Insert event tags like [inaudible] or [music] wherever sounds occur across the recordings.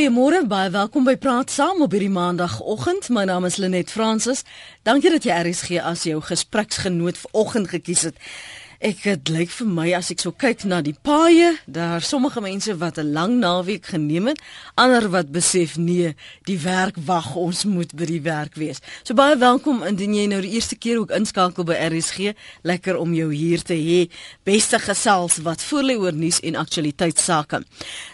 Goeiemôre, baie welkom by Praat Saam op hierdie maandagooggend. My naam is Lenet Fransis. Dankie dat jy RSG as jou gespreksgenoot vanoggend gekies het. Ek dit lyk vir my as ek so kyk na die paaie, daar sommige mense wat 'n lang naweek geneem het, ander wat besef nee, die werk wag, ons moet by die werk wees. So baie welkom indien jy nou die eerste keer ook inskakel by RSG, lekker om jou hier te hê. Beste gesels wat voorlê oor nuus en aktualiteitsake.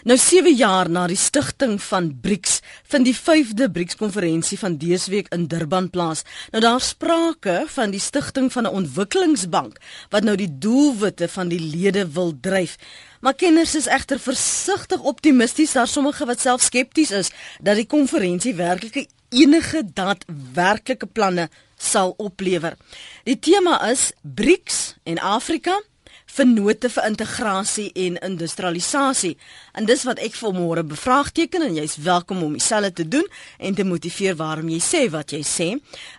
Nou 7 jaar na die stigting van BRICS, vind die 5de BRICS konferensie van dese week in Durban plaas. Nou daar sprake van die stigting van 'n ontwikkelingsbank wat nou die doelwitte van die lede wil dryf. Maar kenners is egter versigtig optimisties, daar sommige wat self skepties is dat die konferensie werklik enige daadwerklike planne sal oplewer. Die tema is BRICS en Afrika vennote vir integrasie en industrialisasie. En dis wat ek vanmôre bevraagteken en jy's welkom om dieselfde te doen en te motiveer waarom jy sê wat jy sê.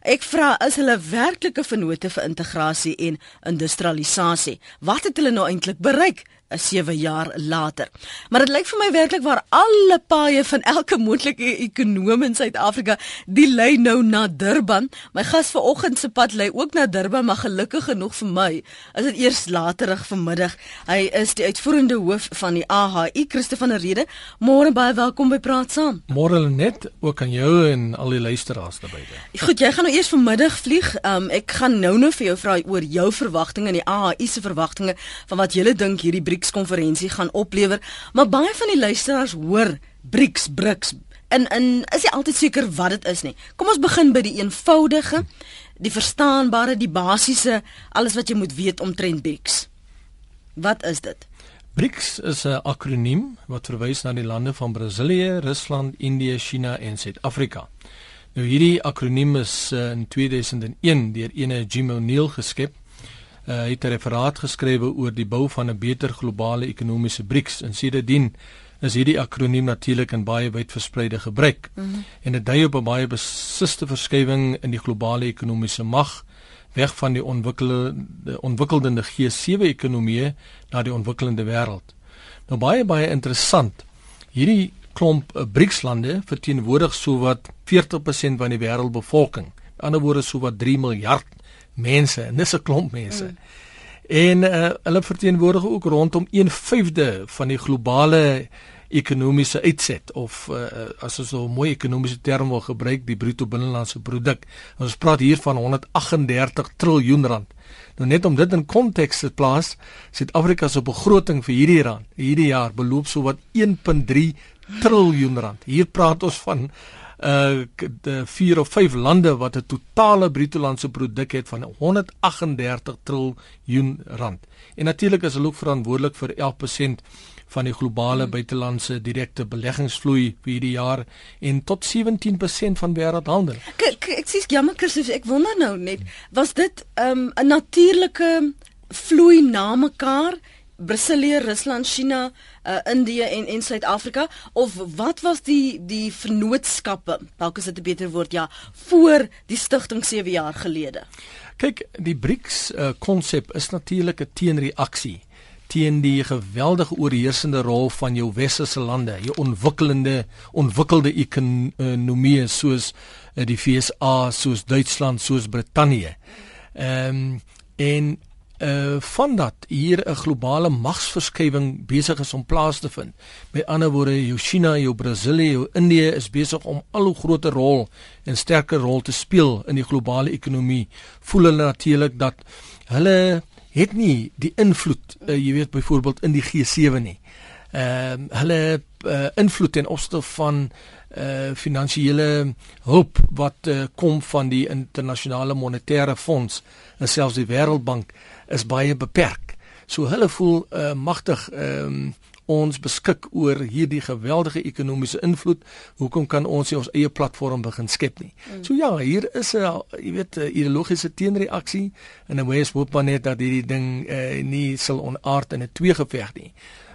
Ek vra is hulle werklike vennote vir integrasie en industrialisasie? Wat het hulle nou eintlik bereik? 'n 7 jaar later. Maar dit lyk vir my werklik waar alle paaie van elke moontlike ekonom in Suid-Afrika, die lei nou na Durban. My gas vanoggend se pad lei ook na Durban, maar gelukkig genoeg vir my is dit eers laterig vanmiddag. Hy is die uitvoerende hoof van die AHI, Christo van der Rede. Môre baie welkom by Praat Saam. Môre net ook aan jou en al die luisteraars daar buite. Goed, jy gaan nou eers vanmiddag vlieg. Um, ek gaan nou nou vir jou vra oor jou verwagtinge en die AHI se verwagtinge van wat jy dink hierdie BRICS konferensie gaan oplewer, maar baie van die luisteraars hoor BRICS BRICS en en is jy altyd seker wat dit is nie. Kom ons begin by die eenvoudige, die verstaanbare, die basiese, alles wat jy moet weet omtrent BRICS. Wat is dit? BRICS is 'n akroniem wat verwys na die lande van Brasilië, Rusland, Indië, China en Suid-Afrika. Nou hierdie akroniem is uh, in 2001 deur ene Jim O'Neill geskep uh, het 'n referaat geskrywe oor die bou van 'n beter globale ekonomiese BRICS en sedertdien is hierdie akroniem natuurlik in baie wyd verspreide gebruik. Mm -hmm. En dit dui op 'n baie besiste verskywing in die globale ekonomiese mag weg van die ontwikkelde ontwikkelende G7 ekonomieë na die ontwikkelende wêreld. Nou baie baie interessant. Hierdie klomp uh, BRICS lande verteenwoordig sowat 40% van die wêreldbevolking. Met ander woorde sowat 3 miljard mense en dis 'n klomp mense. Mm. En uh, hulle verteenwoordig ook rondom 1/5de van die globale ekonomiese uitset of uh, as ons so 'n mooi ekonomiese term wil gebruik, die bruto binnelandse produk. Ons praat hier van 138 triljoen rand. Nou net om dit in konteks te plaas, Suid-Afrika se begroting vir hierdie rand, hierdie jaar beloop so wat 1.3 triljoen rand. Hier praat ons van uh de vier of vyf lande wat 'n totale bruto landse produk het van 138 triljoen rand. En natuurlik is hulle ook verantwoordelik vir 11% van die globale hmm. buitelandse direkte beleggingsvloei vir hierdie jaar en tot 17% van wêreldhandel. Ek ek sê jammer Christus, ek wonder nou net, was dit um 'n natuurlike vloei na mekaar? Brasilië, Rusland, China, uh, Indië en en Suid-Afrika of wat was die die vennootskappe? Dalk is dit 'n beter woord ja, voor die stigting 7 jaar gelede. Kyk, die BRICS konsep uh, is natuurlik 'n teenreaksie teen die geweldige oorheersende rol van jou westerse lande, jou ontwikkelende ontwikkelde ekonomieë soos uh, die VSA, soos Duitsland, soos Brittanje. Ehm um, en uh van dat hier 'n globale magsverskywing besig is om plaas te vind. Met ander woorde, jou China, jou Brasilië, jou Indië is besig om al hoe groter rol en sterker rol te speel in die globale ekonomie. Voel hulle natuurlik dat hulle het nie die invloed, uh, jy weet byvoorbeeld in die G7 nie. Ehm uh, hulle uh, invloed ten opsigte van uh finansiële hulp wat uh, kom van die internasionale monetêre fonds en selfs die wêreldbank is baie beperk. So hulle voel uh, magtig um, ons beskik oor hierdie geweldige ekonomiese invloed. Hoekom kan ons nie ons eie platform begin skep nie? Mm. So ja, hier is 'n jy weet 'n ideologiese teenreaksie en 'n wys hoop maar net dat hierdie ding uh, nie sal onaard in 'n twee geveg nie,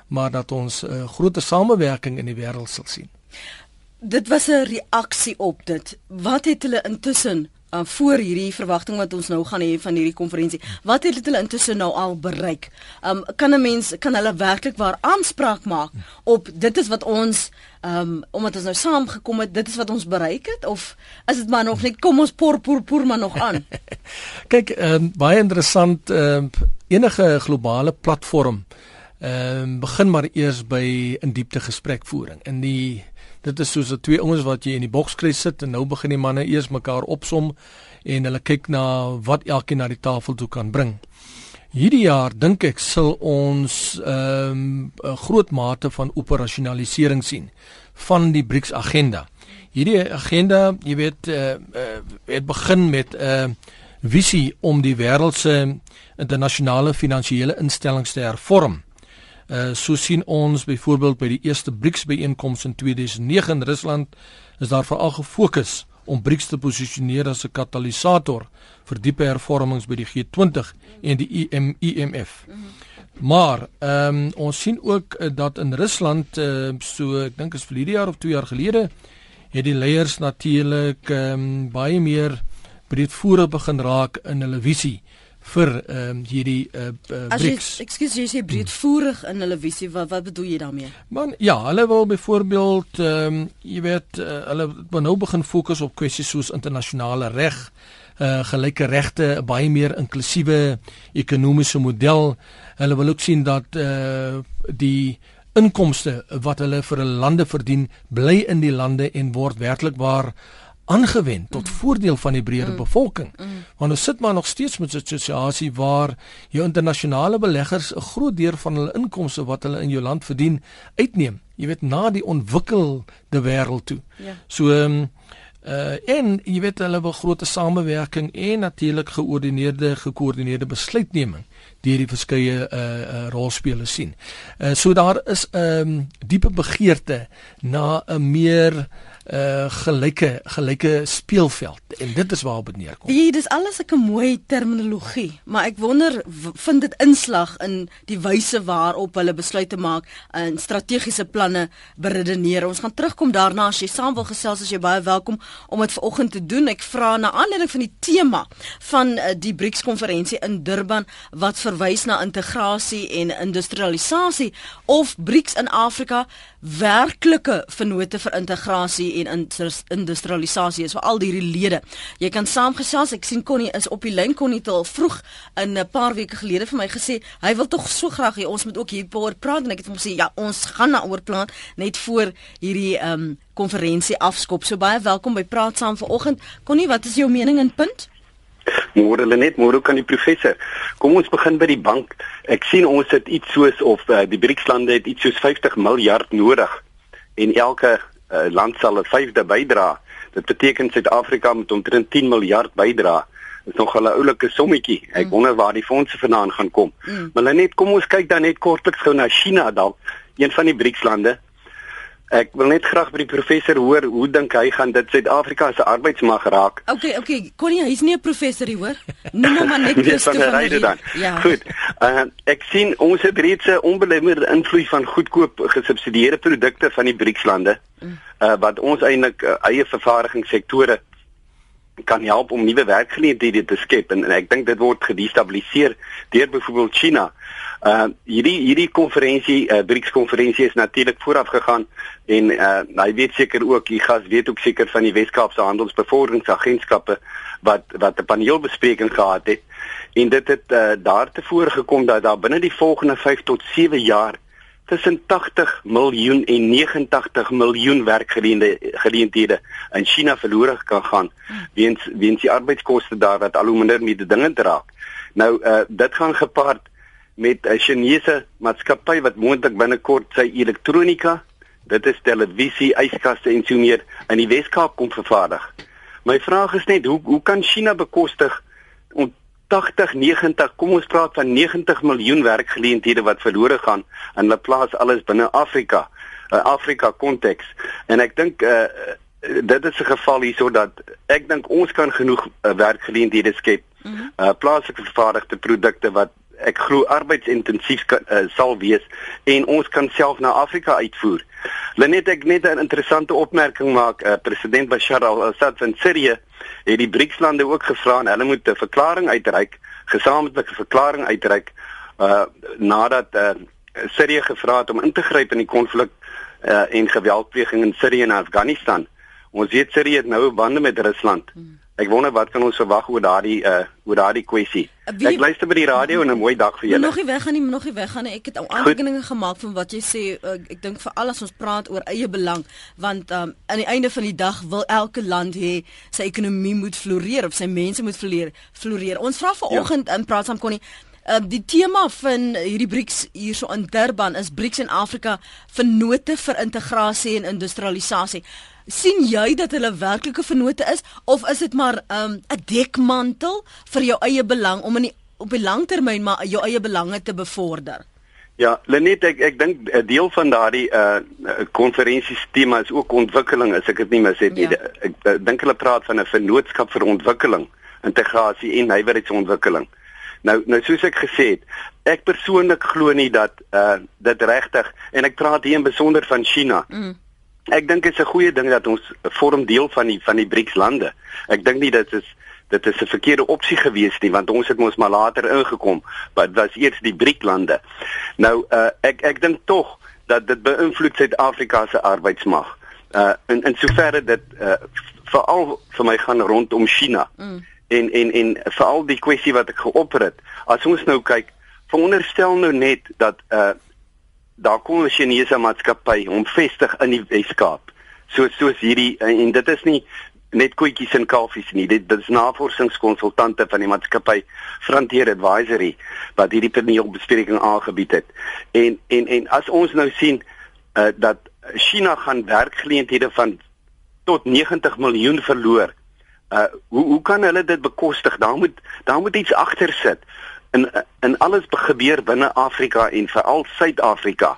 maar dat ons 'n uh, groter samewerking in die wêreld sal sien. Dit was 'n reaksie op dit. Wat het hulle intussen uh, voor hierdie verwagting wat ons nou gaan hê van hierdie konferensie. Wat het hulle intussen nou al bereik? Um kan 'n mens kan hulle werklik waar aanspraak maak op dit is wat ons um omdat ons nou saamgekom het, dit is wat ons bereik het of is dit maar nog net kom ons por por por maar nog aan? [laughs] Kyk, um baie interessant um enige globale platform ehm um, begin maar eers by in diepte gesprekvoering. In die dit is soos twee ouens wat jy in die bokskry sit en nou begin die manne eers mekaar opsom en hulle kyk na wat elkeen na die tafel toe kan bring. Hierdie jaar dink ek sal ons ehm um, 'n groot mate van operasionalisering sien van die BRICS agenda. Hierdie agenda, jy weet, uh, uh, het begin met 'n uh, visie om die wêreld se internasionale finansiële instellings te hervorm. Uh so sien ons byvoorbeeld by die eerste BRICS byeenkoms in 2009 in Rusland is daar veral gefokus om BRICS te posisioneer as 'n katalisator vir diepe hervormings by die G20 en die IM, IMF. Maar ehm um, ons sien ook uh, dat in Rusland uh, so ek dink is vir hierdie jaar of 2 jaar gelede het die leiers natuurlik ehm um, baie meer breedvoerig begin raak in hulle visie vir ehm um, hierdie uh, uh, BRICS. Ekskuus, jy sê breedvoerig in hulle visie. Wat wat bedoel jy daarmee? Man, ja, hulle wil byvoorbeeld ehm um, jy weet uh, hulle wil nou begin fokus op kwessies soos internasionale reg, uh, gelyke regte, baie meer inklusiewe ekonomiese model. Hulle wil ook sien dat uh, die inkomste wat hulle vir hulle lande verdien, bly in die lande en word werklik waar aangewend tot mm. voordeel van die breër mm. bevolking. Mm. Want ons sit maar nog steeds met 'n situasie waar jou internasionale beleggers 'n groot deel van hulle inkomste wat hulle in jou land verdien uitneem. Jy weet na die ontwikkelde wêreld toe. Ja. So um, uh en jy weet hulle wil groot samewerking en natuurlik geordineerde gekoördineerde besluitneming deur die verskeie uh, uh rolspelers sien. Uh so daar is 'n um, diepe begeerte na 'n meer uh gelyke gelyke speelveld en dit is waarop dit neerkom. Wie dis alles 'n mooi terminologie, maar ek wonder vind dit inslag in die wyse waarop hulle besluite maak en strategiese planne beredeneer. Ons gaan terugkom daarna as jy saam wil gesels as jy baie welkom om dit vanoggend te doen. Ek vra na aanleiding van die tema van uh, die BRICS konferensie in Durban wat verwys na integrasie en industrialisasie of BRICS in Afrika werklike vennote vir integrasie en industrialisasie is vir al hierdie lede. Jy kan saamgesels. Ek sien Connie is op die lyn. Connie het al vroeg in 'n paar weke gelede vir my gesê hy wil tog so graag hê ons moet ook hieroor praat en ek het hom gesê ja, ons gaan daaroor praat net voor hierdie ehm um, konferensie afskop. So baie welkom by Praat saam vanoggend. Connie, wat is jou mening en punt? Môre lê net môre kan die professor. Kom ons begin by die bank. Ek sien ons het iets soos of uh, die BRICS lande het iets soos 50 miljard nodig en elke uh, land sal 'n vyfde bydra. Dit beteken Suid-Afrika moet omtrent 10 miljard bydra. Dit is nog 'n oulike sommetjie. Ek mm. wonder waar die fondse vandaan gaan kom. Mm. Maar net kom ons kyk dan net kortliks gou na China dalk, een van die BRICS lande. Ek wil net graag by die professor hoor hoe dink hy gaan dit Suid-Afrika se arbeidsmag raak? Okay, okay. Connie, hy's nie 'n professor hier hoor. Noem hom maar net [laughs] Christoffel van die dan. Ja. Goed. Uh, ek sien ons het reeds 'n onbelemmerde invloed van goedkoop gesubsidieerde produkte van die BRICS lande. Uh, wat ons eintlik uh, eie vervaardigingssektore kan help om nuwe werkgeleenthede te skep en, en ek dink dit word gedestabiliseer deur byvoorbeeld China. Uh hierdie hierdie konferensie, uh BRICS konferensie is natuurlik vooraf gegaan en uh hy weet seker ook, die gas weet ook seker van die Wes-Kaapse Handelsbevorderingsagentskappe wat wat 'n paneelbespreking gehad het en dit het uh daartevore gekom dat daar binne die volgende 5 tot 7 jaar tussen 80 miljoen en 89 miljoen werkgeleenthede in China verlore kan gaan weens weens die arbeidskoste daar wat al hoe minder met die dinge raak. Nou uh dit gaan gepaard met 'n Chinese maatskappy wat moontlik binnekort sy elektronika, dit is televisie, yskaste en so meer in die Wes-Kaap kom vervaardig. My vraag is net hoe hoe kan China bekostig 80 90 kom ons praat van 90 miljoen werkgeleenthede wat verlore gaan in 'n plaas alles binne Afrika 'n Afrika konteks en ek dink uh, dit is 'n geval hierso dat ek dink ons kan genoeg uh, werkgeleenthede skep uh, plaaslike vervaardigde produkte wat ek glo arbeidsintensief uh, sal wees en ons kan self na Afrika uitvoer. Lenet ek net 'n interessante opmerking maak, uh, president Bashar al-Assad van Sirië het die BRICS-lande ook gevra en hulle moet 'n verklaring uitreik, gesamentlike verklaring uitreik uh nadat uh Sirië gevra het om in te gryp in die konflik uh en geweldpleging in Sirië en Afghanistan. Ons weet Sirië het nou bande met Rusland. Hmm. Ek wonder wat kan ons verwag oor daardie uh oor daardie kwessie. Uh, ek luister by die radio en 'n mooi dag vir julle. Nog nie weg gaan nie, nog nie weg gaan nie. Ek het al aantekeninge gemaak van wat jy sê. Uh, ek dink vir al as ons praat oor eie belang, want um aan die einde van die dag wil elke land hê sy ekonomie moet floreer of sy mense moet floreer. floreer. Ons vra vanoggend ja. in praat saam konnie Uh, die tema van hierdie BRICS hierso in Durban is BRICS en Afrika vennote vir integrasie en industrialisasie sien jy dat hulle werklike vennote is of is dit maar 'n um, dekmantel vir jou eie belang om in die, op die langtermyn maar jou eie belange te bevorder? Ja, Lenet ek ek dink 'n deel van daardie uh konferensie tema is ook ontwikkeling as ek dit nie mis het nie. Ja. Ek, ek dink hulle praat van 'n vennootskap vir ontwikkeling, integrasie en nywerheidsontwikkeling. Nou nou soos ek gesê het, ek persoonlik glo nie dat uh dit regtig en ek praat hier in besonder van China. Mm Ek dink dit is 'n goeie ding dat ons vorm deel van die van die BRICS lande. Ek dink nie dit is dit is 'n verkeerde opsie gewees nie want ons het mos maar later ingekom, maar dit was eers die BRICS lande. Nou uh, ek ek dink tog dat dit beïnvloed Suid-Afrika se arbeidsmag. Uh in in soverre dit uh veral vir my gaan rondom China. Mm. En en en veral die kwessie wat ek geopper het. As ons nou kyk, veronderstel nou net dat uh daar kom 'n Chinese maatskappy om vestig in die Weskaap. So soos hierdie en dit is nie net koetjies en kalfies nie. Dit, dit is navorsingskonsultante van die maatskappy Frontier Advisory wat hierdie paneelbespreking aangebied het. En en en as ons nou sien uh, dat China gaan werkgeleenthede van tot 90 miljoen verloor. Uh hoe hoe kan hulle dit bekostig? Daar moet daar moet iets agter sit in in alles gebeur binne Afrika en veral Suid-Afrika.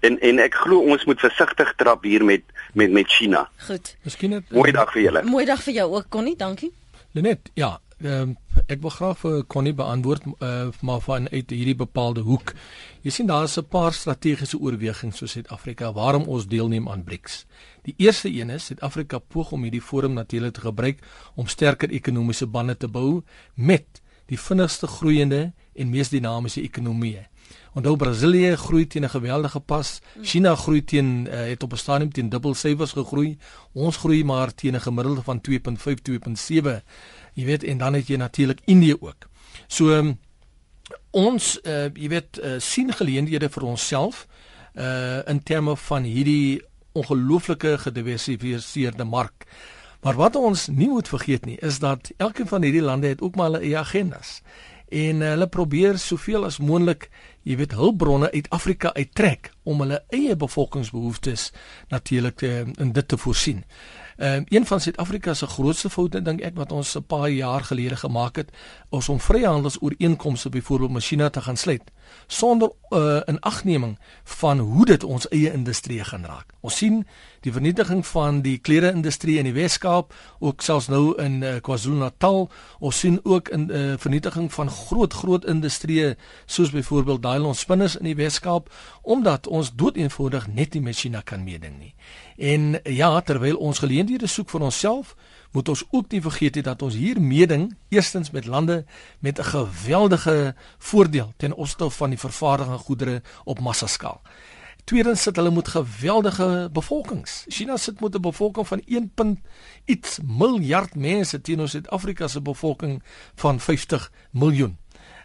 En en ek glo ons moet versigtig trap hier met met met China. Goed. Miskien net mooi dag vir julle. Mooi dag vir jou ook Connie, dankie. Lenet, ja, um, ek wil graag vir Connie beantwoord uh, maar van uit hierdie bepaalde hoek. Jy sien daar's 'n paar strategiese oorwegings vir Suid-Afrika waarom ons deelneem aan BRICS. Die eerste een is Suid-Afrika poog om hierdie forum natuurlik te gebruik om sterker ekonomiese bande te bou met die vinnigste groeiende en mees dinamiese ekonomieë. Onthou Brasilië groei teen 'n geweldige pas. China groei teen uh, het op 'n stadium teen dubbel syfers gegroei. Ons groei maar teen 'n gemiddelde van 2.5 2.7. Jy weet en dan het jy natuurlik Indië ook. So um, ons uh, jy weet uh, sien geleenthede vir onsself uh in terme van hierdie ongelooflike gediversifiseerde mark. Maar wat ons nie moet vergeet nie, is dat elkeen van hierdie lande het ook maar hulle eie agendas. En hulle probeer soveel as moontlik, jy weet, hulpbronne uit Afrika uittrek om hulle eie bevolkingsbehoeftes natuurlik uh, in dit te voorsien. Ehm uh, een van Suid-Afrika se grootste foute dink ek wat ons 'n paar jaar gelede gemaak het, is om vryhandelsooreenkomste byvoorbeeld met China te gaan sluit sonder uh, inagneming van hoe dit ons eie industrie gaan raak. Ons sien die vernietiging van die klere-industrie in die Wes-Kaap, ook selfs nou in uh, KwaZulu-Natal. Ons sien ook 'n uh, vernietiging van groot groot industrieë soos byvoorbeeld Dylon Spinners in die Wes-Kaap omdat ons doeteenvoudig net nie met China kan meeding nie. En ja, terwyl ons geleenthede soek vir onsself, moet ons ook nie vergeet nie dat ons hier meeding eerstens met lande met 'n geweldige voordeel ten opsigte van die vervaardiging goedere op massaskaal. Tweedens sit hulle met geweldige bevolkings. China sit met 'n bevolking van 1. iets miljard mense teenoor Suid-Afrika se bevolking van 50 miljoen.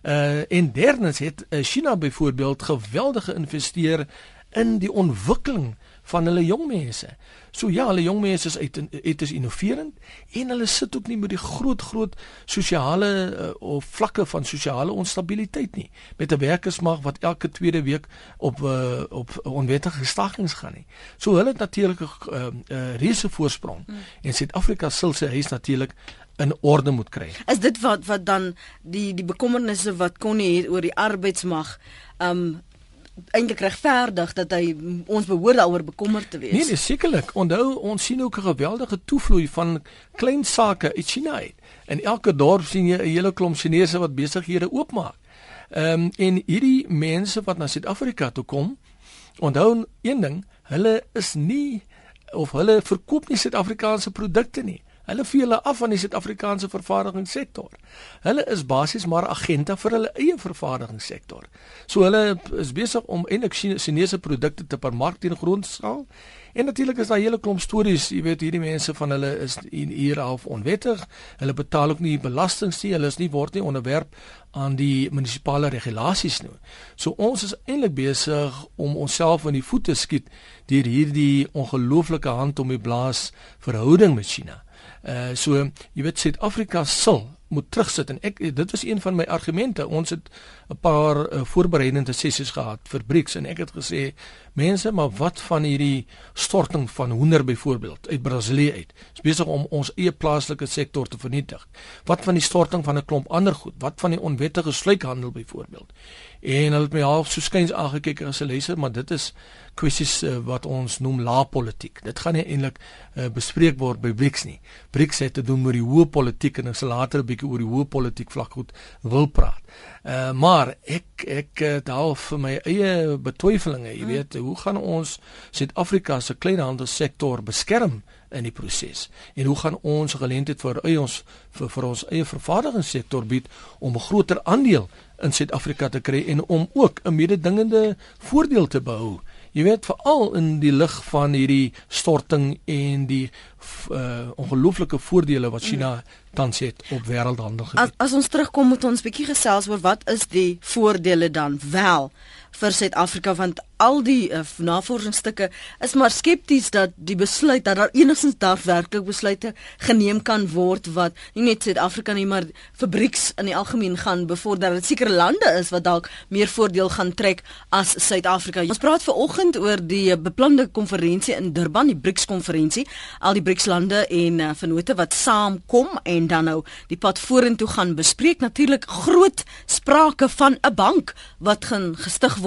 Uh en derdens het uh, China byvoorbeeld geweldige investeer in die ontwikkeling van hulle jong mense. So ja, hulle jong mense is uit dit is innoverend en hulle sit ook nie met die groot groot sosiale uh, of vlakke van sosiale onstabiliteit nie met 'n werkersmag wat elke tweede week op uh, op onwettige stakings gaan nie. So hulle het natuurlik 'n uh, uh, reuse voorsprong hmm. en Suid-Afrika sal sy huis natuurlik in orde moet kry. Is dit wat wat dan die die bekommernisse wat kon hier oor die arbeidsmag um eintlik regverdig dat hy ons behoort daaroor bekommerd te wees. Nee, nee sekerlik. Onthou ons sien ook 'n geweldige toevloei van klein sake uit China uit. In elke dorp sien jy 'n hele klomp Chinese wat besighede oopmaak. Ehm um, en hierdie mense wat na Suid-Afrika toe kom, onthou een ding, hulle is nie of hulle verkoop nie Suid-Afrikaanse produkte nie. Hulle vee hulle af van die Suid-Afrikaanse vervaardigingssektor. Hulle is basies maar agente vir hulle eie vervaardigingssektor. So hulle is besig om eintlik Chinese produkte te vermark teen grondskaal. En natuurlik is daar hele klomp stories, jy weet hierdie mense van hulle is hier half onwettig. Hulle betaal ook nie belasting nie. Hulle is nie word nie onderwerp aan die munisipale regulasies nie. So ons is eintlik besig om onsself in die voete skiet deur hierdie ongelooflike hand om die blaas verhouding met China. Uh so jy weet Suid-Afrika sal moet terugsit en ek dit was een van my argumente. Ons het 'n paar uh, voorbereidende sessies gehad vir BRICS en ek het gesê mense, maar wat van hierdie storting van hoender byvoorbeeld uit Brasilië uit? Is besig om ons eie plaaslike sektor te vernietig. Wat van die storting van 'n klomp ander goed? Wat van die onwettige sluikhandel byvoorbeeld? En hulle het my half so skuins aangekyk as 'n leser, maar dit is kwessies uh, wat ons noem la politiek. Dit gaan nie eintlik uh, bespreek word by BRICS nie. BRICS het te doen met die hoë politiek en ek sal later 'n bietjie oor die hoë politiek vlak goed wil praat. Uh, maar ek ek daar vir my eie betwyfelinge, jy hmm. weet, hoe gaan ons Suid-Afrika se kleinhandelsektor beskerm? in die proses. En hoe gaan ons geleentheid vir ons vir, vir ons eie vervaardigingssektor bied om 'n groter aandeel in Suid-Afrika te kry en om ook 'n mededingende voordeel te behou. Jy weet veral in die lig van hierdie storting en die uh, ongelooflike voordele wat China tans het op wêreldhandel. As, as ons terugkom moet ons bietjie gesels oor wat is die voordele dan wel vir Suid-Afrika want al die uh, navorsingsstukke is maar skepties dat die besluit dat daar enigstens daadwerklik besluite geneem kan word wat nie net Suid-Afrika nie maar fabrieks in die algemeen gaan bevorder dat sekere lande is wat dalk meer voordeel gaan trek as Suid-Afrika. Ons praat ver oggend oor die beplande konferensie in Durban, die BRICS konferensie, al die BRICS lande en uh, vennote wat saamkom en dan nou die pad vorentoe gaan bespreek. Natuurlik groot sprake van 'n bank wat gaan gestig word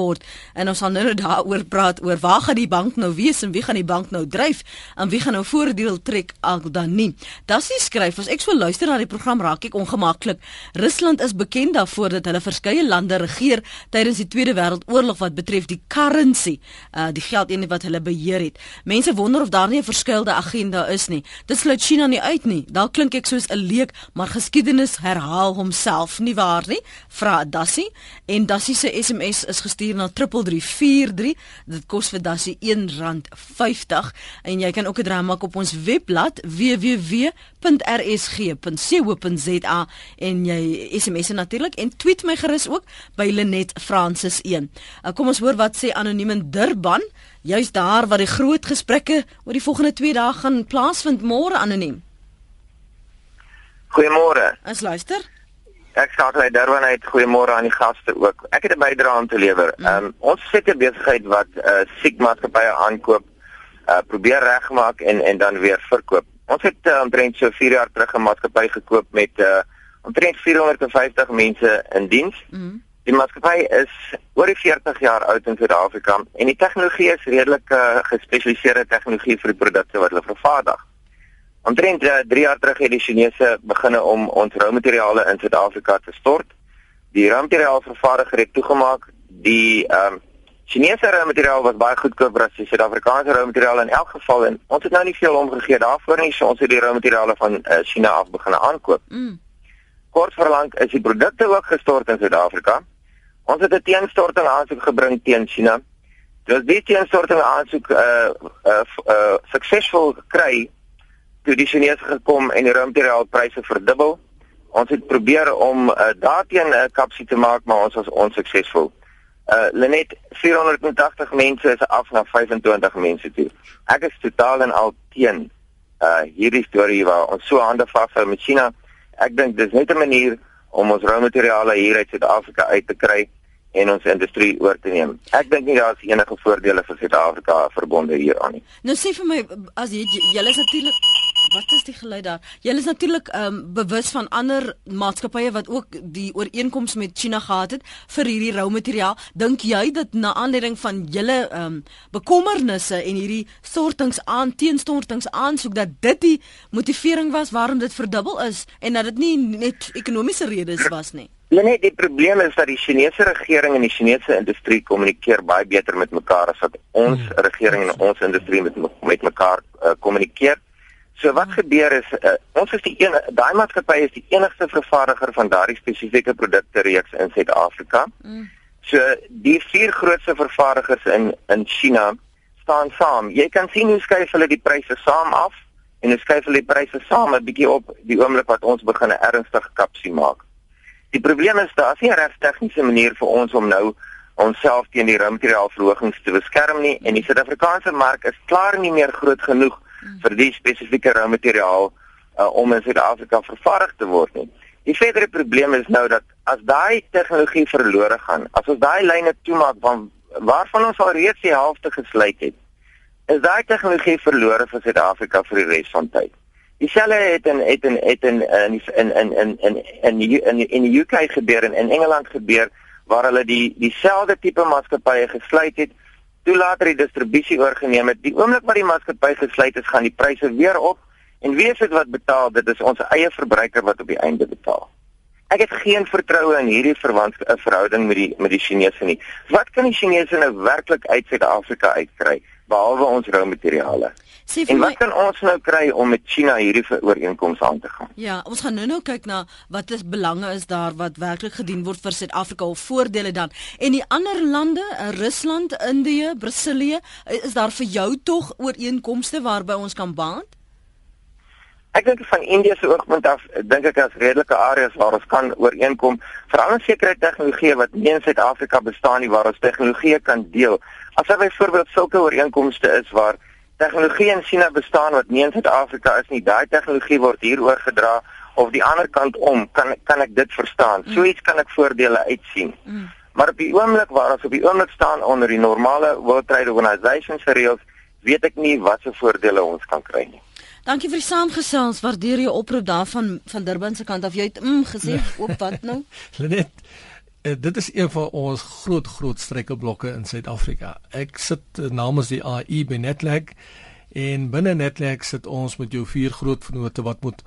en ons gaan nou daaroor praat oor waar gaan die bank nou wees en wie gaan die bank nou dryf en wie gaan nou voordeel trek al dan nie. Das is skryf as ek so luister na die program raak ek ongemaklik. Rusland is bekend daarvoor dat hulle verskeie lande regeer tydens die Tweede Wêreldoorlog wat betref die currency, uh die geldeenheid wat hulle beheer het. Mense wonder of daar nie 'n verskeilde agenda is nie. Dit sluit China nie uit nie. Daar klink ek soos 'n leek, maar geskiedenis herhaal homself nie waar nie? Vra Dassie en Dassie se SMS is na 3344 43. Dit kos vir Dassie R1.50 en jy kan ook 'n draai maak op ons webblad www.rsg.co.za en jy SMS natuurlik en tweet my gerus ook by Lenet Francis 1. Uh, kom ons hoor wat sê anoniem in Durban, juist daar waar die groot gesprekke oor die volgende 2 dae gaan plaasvind môre anoniem. Goeiemôre. Ons luister. Ek skakel uit Durban uit. Goeiemôre aan die gaste ook. Ek het 'n bydrae om te lewer. Mm. Ehm um, ons sekere besigheid wat uh eh, siekmaatskappye aankoop, uh probeer regmaak en en dan weer verkoop. Ons het uh, omtrent so 4 jaar terug 'n maatskappy gekoop met uh omtrent 450 mense in diens. Mm. Die maatskappy is oor die 40 jaar oud in Suid-Afrika en die tegnologie is redelik uh, gespesialiseerde tegnologie vir die produkte wat hulle vervaardig. Omtrent 3 uh, jaar terug het die Chinese beginne om ons roumateriale in Suid-Afrika te stort. Die roumateriaalvervaardiger het toegemaak. Die ehm um, Chinese roumateriaal was baie goedkoper as die Suid-Afrikaanse roumateriaal in elk geval en ons het nou nie veel omgegee daarvoor nie. So ons het die roumateriale van uh, China af begin aankoop. Mm. Kort verlang is die produkte ook gestort in Suid-Afrika. Ons het 'n teenstorting aansoek gebring teen China. Dis die teenstorting aansoek uh uh, uh suksesvol gekry toe die Chinese gekom en die roumateriaalpryse verdubbel. Ons het probeer om uh, daarteen 'n uh, kapsie te maak, maar ons was onsuksesvol. Uh Lenet 480 mense is af na 25 mense toe. Ek is totaal en al teen uh hierdie storie waar ons so hande vashou met China. Ek dink dis net 'n manier om ons roumateriale hier uit Suid-Afrika uit te kry en ons industrie oor te neem. Ek dink nie daar is enige voordele vir Suid-Afrika verbonde hieraan nie. Nou sê vir my as jy julle is natuurlik wat is die geluid daar? Julle is natuurlik ehm um, bewus van ander maatskappye wat ook die ooreenkoms met China gehad het vir hierdie rou materiaal. Dink jy dat na aanleiding van julle ehm um, bekommernisse en hierdie stortings aan teenstortings aansoek dat dit die motivering was waarom dit verdubbel is en dat dit nie net ekonomiese redes was nie? Ja nee, die probleem is dat die Chinese regering en die Chinese industrie kommunikeer baie beter met mekaar as wat ons hmm. regering en ons industrie met met mekaar uh, kommunikeer. So wat gebeur is uh, ons is die een daai maatskappy is die enigste vervaardiger van daardie spesifieke produkte reeks in Suid-Afrika. Mm. So die vier grootste vervaardigers in in China staan saam. Jy kan sien hoe skuif hulle die pryse saam af en hulle skuif hulle die pryse saam 'n bietjie op die oomblik wat ons begin 'n ernstige kapsie maak. Die probleem is daar's nie 'n reg tegniese manier vir ons om nou onsself teen die roumateriaalverhogings te beskerm nie en die Suid-Afrikaanse mark is klaar nie meer groot genoeg vir die spesifieke roumateriaal uh, om in Suid-Afrika vervaardig te word nie. Die verdere probleem is nou dat as daai tegnologie verlore gaan, as ons daai lyne toemaak van waarvan ons al reeds die helfte gesluit het, is daai tegnologie verlore vir Suid-Afrika vir die res van tyd. Dieselfde het in het in het in in in in in in in in die UK gebeur en in Engeland gebeur waar hulle die dieselfde tipe maatskappye gesluit het, toe later die distribusie oorgeneem het. Die oomblik wat die maatskappy gesluit is, gaan die pryse weer op en wie is dit wat betaal? Dit is ons eie verbruiker wat op die einde betaal. Ek het geen vertroue in hierdie verwant 'n verhouding met die met die Chinese nie. Wat kan die Chinese nou werklik uit Suid-Afrika uitkry behalwe ons rou materiale? En wat my... kan ons nou kry om met China hierdie ooreenkoms aan te gaan? Ja, ons gaan nou-nou kyk na wat is belange is daar wat werklik gedien word vir Suid-Afrika of voordele dan. En die ander lande, eh, Rusland, Indië, Brasilië, eh, is daar vir jou tog ooreenkomste waarby ons kan baat? Ek dink van Indië se oogpunt af, dink ek as redelike areas waar ons kan ooreenkom, veral in sekere tegnologieë wat nie in Suid-Afrika bestaan nie waar ons tegnologieë kan deel. As daar byvoorbeeld sulke ooreenkomste is waar tegnologie in China bestaan wat nie in Suid-Afrika is nie, daai tegnologie word hier oorgedra of die ander kant om, kan kan ek dit verstaan. Mm. So iets kan ek voordele uitsien. Mm. Maar op die oomblik waar ons op die oomblik staan onder die normale World Trade Organization se reëls, weet ek nie wat se voordele ons kan kry nie. Dankie vir die saamgesels. Waardeer jou oproep daarvan van Durban se kant af. Jy het mm gesê [laughs] op wat nou? Lenet, uh, dit is een van ons groot groot struikelblokke in Suid-Afrika. Ek sit uh, namens die AI by Netlag en binne Netlag sit ons met jou vier groot vennote wat moet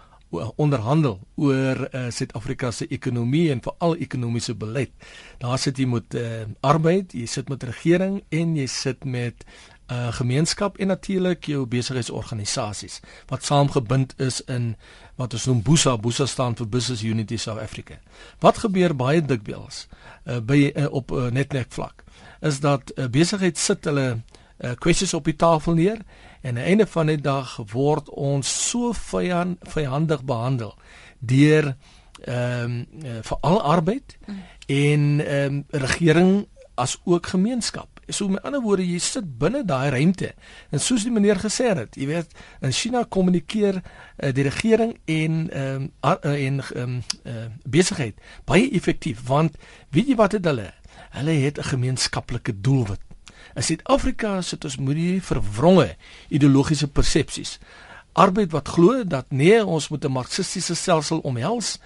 onderhandel oor uh, Suid-Afrika se ekonomie en veral ekonomiese beleid. Daar sit jy met uh, arbeid, jy sit met regering en jy sit met uh, gemeenskap en natuurlik jou besigheidsorganisasies wat saamgebind is in wat ons noem BUSA BUSA staan vir Business Unity South Africa. Wat gebeur baie dikwels uh, by uh, op uh, netwerk vlak is dat uh, besigheid sit hulle uh, kwessies op die tafel neer en aan die einde van die dag word ons so vyand, vyandig behandel deur ehm um, uh, vir al arbeid mm. en ehm um, regering as ook gemeenskap So met ander woorde, jy sit binne daai ruimte. En soos die meneer gesê het, jy weet, in China kommunikeer uh, die regering en ehm um, uh, en ehm um, uh, besigheid baie effektief want weet jy wat het hulle? Hulle het 'n gemeenskaplike doelwit. In Suid-Afrika sit ons met hierdie verwronge ideologiese persepsies. Arbeid wat glo dat nee, ons moet 'n marxistiese stelsel omhels.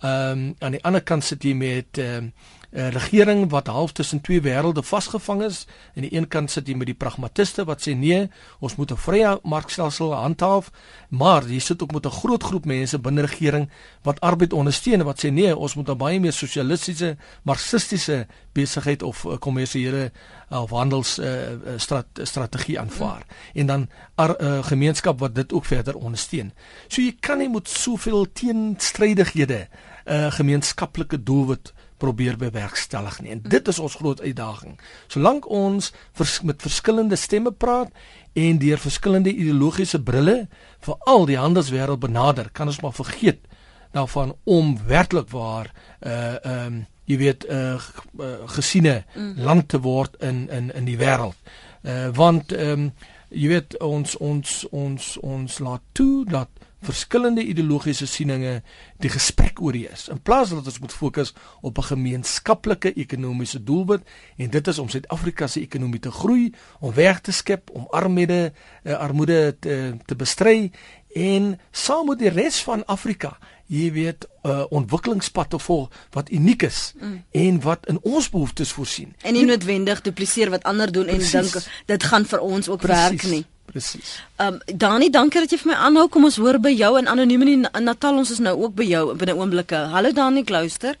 Ehm um, aan die ander kant sit jy met ehm um, 'n uh, regering wat half tussen twee wêrelde vasgevang is. Aan die een kant sit jy met die pragmatiste wat sê nee, ons moet 'n vrye markstelsel handhaaf, maar jy sit ook met 'n groot groep mense binne regering wat arbeid ondersteun en wat sê nee, ons moet 'n baie meer sosialistiese, marxistiese besigheid of uh, kommersiële uh, of handels uh, strat, strategie aanvaar. Mm. En dan 'n uh, gemeenskap wat dit ook verder ondersteun. So jy kan nie met soveel teenstrydighede 'n uh, gemeenskaplike doelwit probeer bewerkstellig nie. En dit is ons groot uitdaging. Solank ons vers, met verskillende stemme praat en deur verskillende ideologiese brille vir al die handelswêreld benader, kan ons maar vergeet daarvan om werklik waar uh ehm um, jy weet uh, uh gesiene mm. land te word in in in die wêreld. Uh want ehm um, jy weet ons ons ons ons laat toe dat verskillende ideologiese sieninge die gesprek oor is in plaas dat ons moet fokus op 'n gemeenskaplike ekonomiese doelwit en dit is om Suid-Afrika se ekonomie te groei, om werk te skep, om armoede uh, armoede te, te bestry en saam met die res van Afrika jy weet 'n uh, ontwikkelingspad te volg wat uniek is mm. en wat in ons behoeftes voorsien. En nie noodwendig dupliseer wat ander doen Precies. en dink dit gaan vir ons ook Precies. werk nie. Presies. Ehm um, Dani, dankie dat jy vir my aanhou. Kom ons hoor by jou en anoniem in Natal. Ons is nou ook by jou binne oomblikke. Hallo Dani, luister.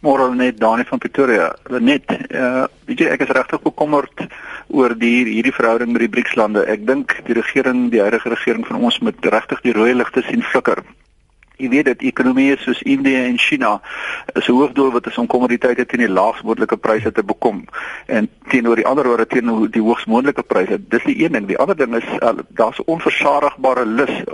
Môre net Dani van Pretoria. Net, uh weet jy ek is regtig bekommerd oor die hierdie verhouding met die BRICS-lande. Ek dink die regering, die huidige regering van ons moet regtig die rooi ligte sien flikker Jy weet dat ekonomieë soos Indië en China is 'n hoofdoel wat is om kommoditeite teen die laagste moontlike pryse te bekom en teenoor die ander oor teenoor die hoogste moontlike pryse. Dis die een ding. Die ander ding is uh, daar's onversadigbare lus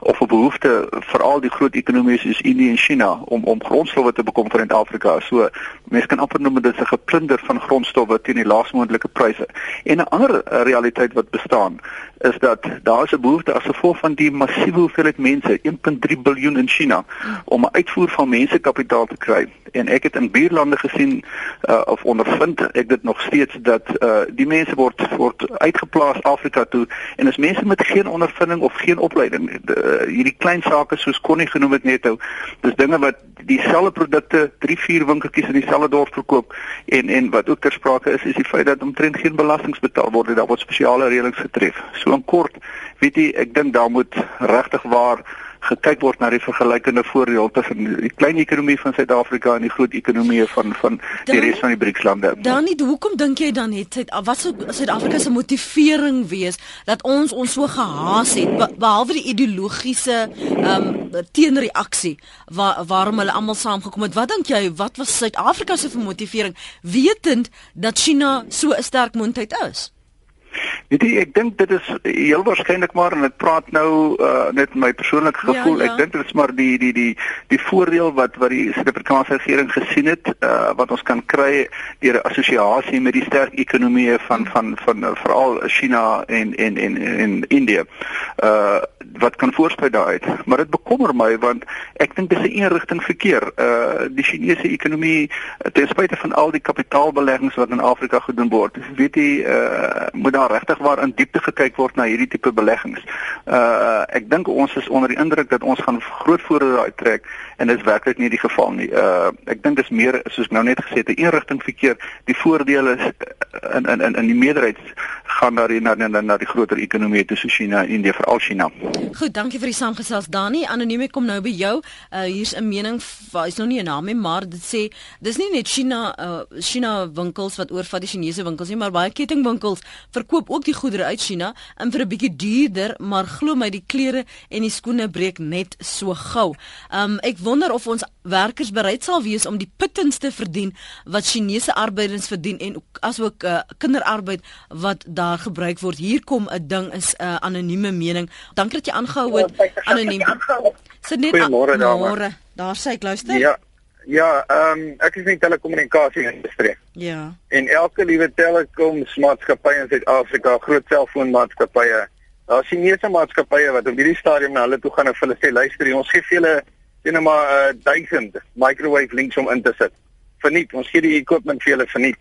of 'n behoefte vir al die groot ekonomieë soos Indië en China om om grondstowwe te bekom vir Suid-Afrika. So mense kan amper noem dit 'n geplunder van grondstowwe teen die laagste moontlike pryse. En 'n ander uh, realiteit wat bestaan is dat daar is 'n behoefte as gevolg van die massiewe hoeveelheid mense, 1.3 miljard in China, om 'n uitvoer van mensekapitaal te kry. En ek het in buurlande gesien uh, of ondervind ek dit nog steeds dat uh, die mense word word uitgeplaas Afrika toe en as mense met geen ondervinding of geen opleiding de, uh, hierdie klein sake soos Connie genoem het net nou, dis dinge wat dieselfde produkte 3, 4 winkeltjies in dieselfde dorp verkoop en en wat ook ter sprake is is die feit dat omtrent geen belasting betaal word, daar word spesiale reëlings getref. So in kort, weet jy, ek dink daar moet regtig waar gekyk word na die vergelykende voordeel tussen die klein ekonomie van Suid-Afrika en die groot ekonomie van van die dan, res van die BRICS-lande. Dan nie, hoekom dink jy dan het Suid wat sou Suid-Afrika se motivering wees dat ons ons so gehaas het behalwe die ideologiese ehm um, teenreaksie waar waarom hulle almal saamgekom het. Wat dink jy wat was Suid-Afrika se motivering wetend dat China so 'n sterk mondheid is? Weet jy, ek dink dit is heel waarskynlik maar en ek praat nou uh, net my persoonlike ja, gevoel. Ja, ja. Ek dink dit is maar die die die die voordeel wat wat die Suid-Afrikaanse regering gesien het uh, wat ons kan kry deur 'n assosiasie met die sterk ekonomieë van van van, van uh, veral China en en en en Indië. Uh wat kan voorspel daaruit. Maar dit bekommer my want ek dink dis 'n eenrigting verkeer. Uh die Chinese ekonomie ten spyte van al die kapitaalbeleggings wat in Afrika gedoen word. Weet jy uh moet daar regtig waar in diepte gekyk word na hierdie tipe beleggings. Uh ek dink ons is onder die indruk dat ons gaan groot voordele uittrek en dit is werklik nie die geval nie. Uh ek dink dis meer soos ek nou net gesê het 'n eenrigting verkeer. Die voordele is in in in in die meerderheid gaan daar na na na die groter ekonomieë tussen China en Indië veral China. Goed, dankie vir die saamgesels Dani. Anoniem kom nou by jou. Uh hier's 'n mening, is nou nie 'n naam nie, maar dit sê dis nie net China uh China winkels wat oorvat die Chinese winkels nie, maar baie kettingwinkels verkoop ook die goedere uit China en vir 'n bietjie duurder, maar glo my die klere en die skoene breek net so gou. Um ek wonder of ons werkers bereid sal wees om die pittends te verdien wat Chinese arbeiders verdien en asook uh, kinderarbeid wat daar gebruik word. Hier kom 'n ding is 'n uh, anonieme mening. Dankie dat jy aangehou het ja, anoniem. Sit net môre daar. Sê ek luister. Ja. Ja, ehm um, ek is in telekommunikasie industrie. Ja. En elke liewe telekommaatskappy in Suid-Afrika, groot selfoonmaatskappye, daar sien nie se maatskappye wat op hierdie stadium na hulle toe gaan en hulle sê luister, ons gee vir julle net maar uh, 1000 microwave links om in te sit. Verniet, ons gee die equipment vir julle verniet.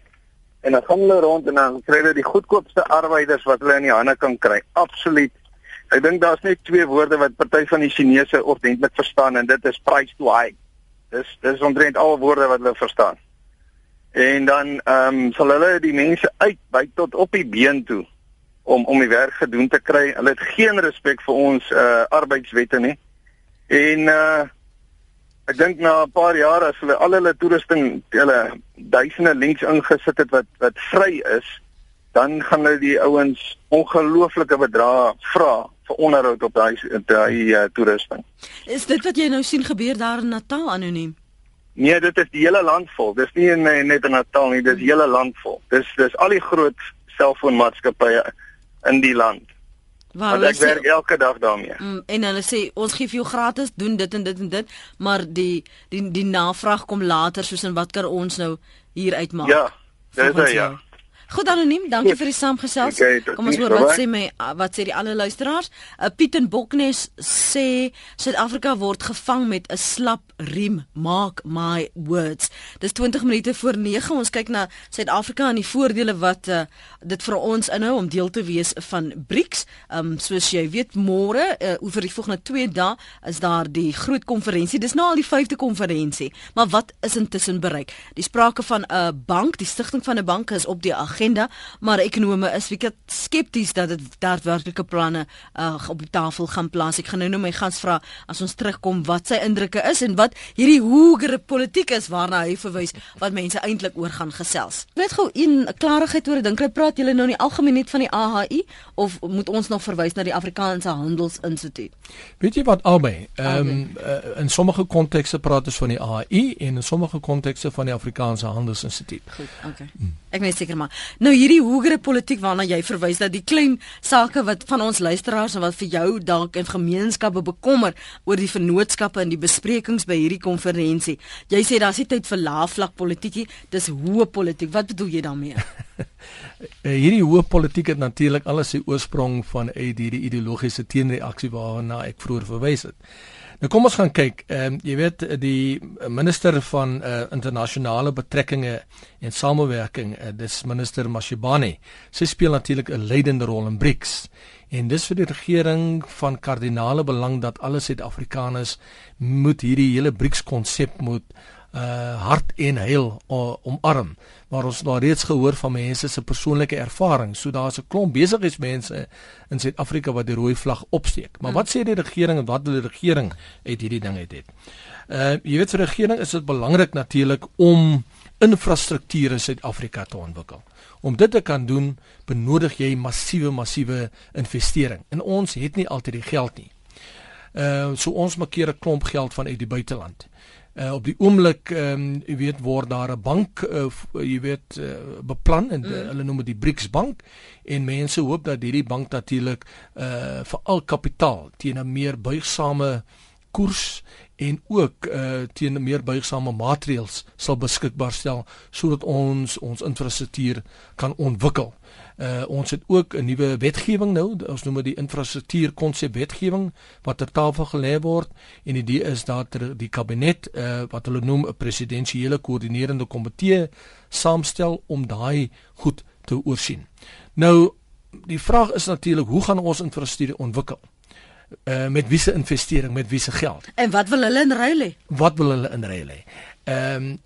En dan gaan hulle rond en dan kry hulle die goedkoopste arbeiders wat hulle in die hande kan kry. Absoluut Ek dink daar's net twee woorde wat party van die Chinese ordentlik verstaan en dit is price to high. Dis dis omtrent al woorde wat hulle verstaan. En dan ehm um, sal hulle die mense uitbuit tot op die been toe om om die werk gedoen te kry. Hulle het geen respek vir ons uh arbeidswette nie. En uh ek dink na 'n paar jaar as hulle al hulle toerusting, hulle duisende links ingesit het wat wat vry is, dan gaan hulle die ouens ongelooflike bedrae vra vir onderhoud op daai daai uh, toerusting. Is dit wat jy nou sien gebeur daar in Natal anoniem? Nee, dit is die hele land vol. Dis nie in, net in Natal nie, dis die hele land vol. Dis dis al die groot selfoonmaatskappye in die land. Waar ek werk elke dag daarmee. Mm, en hulle sê ons gee vir jou gratis doen dit en dit en dit, maar die die die navraag kom later soos en wat kan ons nou hier uitmaak? Ja. Dis ja. Jou. Goed anoniem, dankie vir die saamgesels. Okay, Kom ons hoor wat sê my wat sê die ander luisteraars. Uh, Piet en Boknes sê Suid-Afrika word gevang met 'n slap riem. Mark my words. Dis 20 minute voor 9. Ons kyk na Suid-Afrika en die voordele wat uh, dit vir ons inhou om deel te wees van BRICS. Um soos jy weet môre uh, oor die volgende 2 dae is daar die groot konferensie. Dis nou al die 5de konferensie. Maar wat is intussen bereik? Die sprake van 'n bank, die stigting van 'n bank is op die agenda agenda, maar ekonome is baie skepties dat dit daadwerklike planne uh, op die tafel gaan plaas. Ek gaan nou nou my gas vra as ons terugkom wat sy indrukke is en wat hierdie hoëre politiek is waarna hy verwys wat mense eintlik oor gaan gesels. Net gou een klarigheid oor, dink jy praat julle nou in die algemeen net van die AHI of moet ons nog verwys na die Afrikaanse Handelsinstituut? Weet jy wat albei? Ehm um, uh, in sommige kontekste praat ons van die AHI en in sommige kontekste van die Afrikaanse Handelsinstituut. Goed, okay. Hmm. Ek weet seker maar. Nou hierdie hoëre politiek waarna jy verwys dat die klein sake wat van ons luisteraars en wat vir jou dalk in gemeenskappe bekommer oor die vennootskappe en die besprekings by hierdie konferensie. Jy sê daar's nie tyd vir laafvlak politiekie, dis hoë politiek. Wat bedoel jy daarmee? [laughs] Eh, hierdie hoë politiek het natuurlik alles sy oorsprong van uit hierdie ideologiese teenreaksie waarna ek vroeër verwys het. Nou kom ons gaan kyk. Ehm um, jy weet die minister van uh, internasionale betrekkinge en samewerking, uh, dis minister Mashibane. Sy speel natuurlik 'n leidende rol in BRICS. En dis vir die regering van kardinale belang dat alle Suid-Afrikaners moet hierdie hele BRICS konsep moet uh hart en heel uh, omarm maar ons nou reeds gehoor van mense se persoonlike ervaring. So daar's 'n klomp besigheidsmense in Suid-Afrika wat die rooi vlag opsteek. Maar wat sê die regering en wat wil die regering uit hierdie ding uit het uh jy weet vir die regering is dit belangrik natuurlik om infrastruktuur in Suid-Afrika te ontwikkel. Om dit te kan doen benodig jy massiewe massiewe investering. En ons het nie altyd die geld nie. Uh so ons maak keer 'n klomp geld van uit die buiteland Uh, op die oomblik ehm um, jy weet word daar 'n bank uh, jy weet uh, beplan en mm. uh, hulle noem dit die BRICS bank en mense hoop dat hierdie bank natuurlik uh vir al kapitaal teen 'n meer buigsame koers en ook uh teen meer buigsame maatreëls sal beskikbaar stel sodat ons ons infrastruktuur kan ontwikkel. Uh ons het ook 'n nuwe wetgewing nou, ons noem dit die infrastruktuur konsep wetgewing wat ter tafel gelê word en die idee is dat die kabinet uh wat hulle noem 'n presidensiële koördinerende komitee saamstel om daai goed te oorsien. Nou die vraag is natuurlik hoe gaan ons infrastruktuur ontwikkel? Uh met wiese investering, met wiese geld? En wat wil hulle in ruil hê? Wat wil hulle in ruil hê? Ehm um,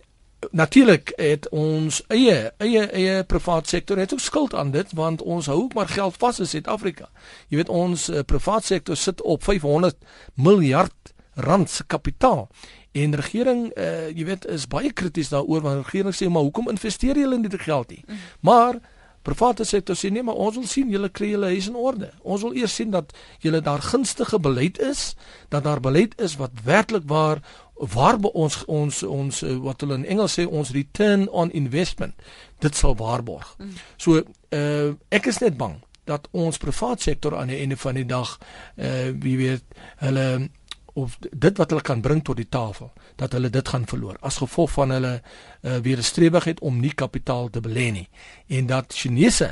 natuurlik het ons eie eie eie privaat sektor het ook skuld aan dit want ons hou ook maar geld vas in Suid-Afrika. Jy weet ons uh, privaat sektor sit op 500 miljard rand se kapitaal. En regering uh, jy weet is baie krities daaroor want regering sê maar hoekom investeer julle in dit geld nie? Mm. Maar private sektor sê nee maar ons wil sien julle kry julle huis in orde. Ons wil eers sien dat julle daar gunstige beleid is, dat daar beleid is wat werklik waar waarbe ons ons ons eh, wat hulle in Engels sê ons return on investment dit sal waarborg. Mm. So uh ek is net bang dat ons privaat sektor aan die einde van die dag uh wie weet hulle of dit wat hulle kan bring tot die tafel dat hulle dit gaan verloor as gevolg van hulle uh weerstrewigheid om nie kapitaal te belê nie en dat Chinese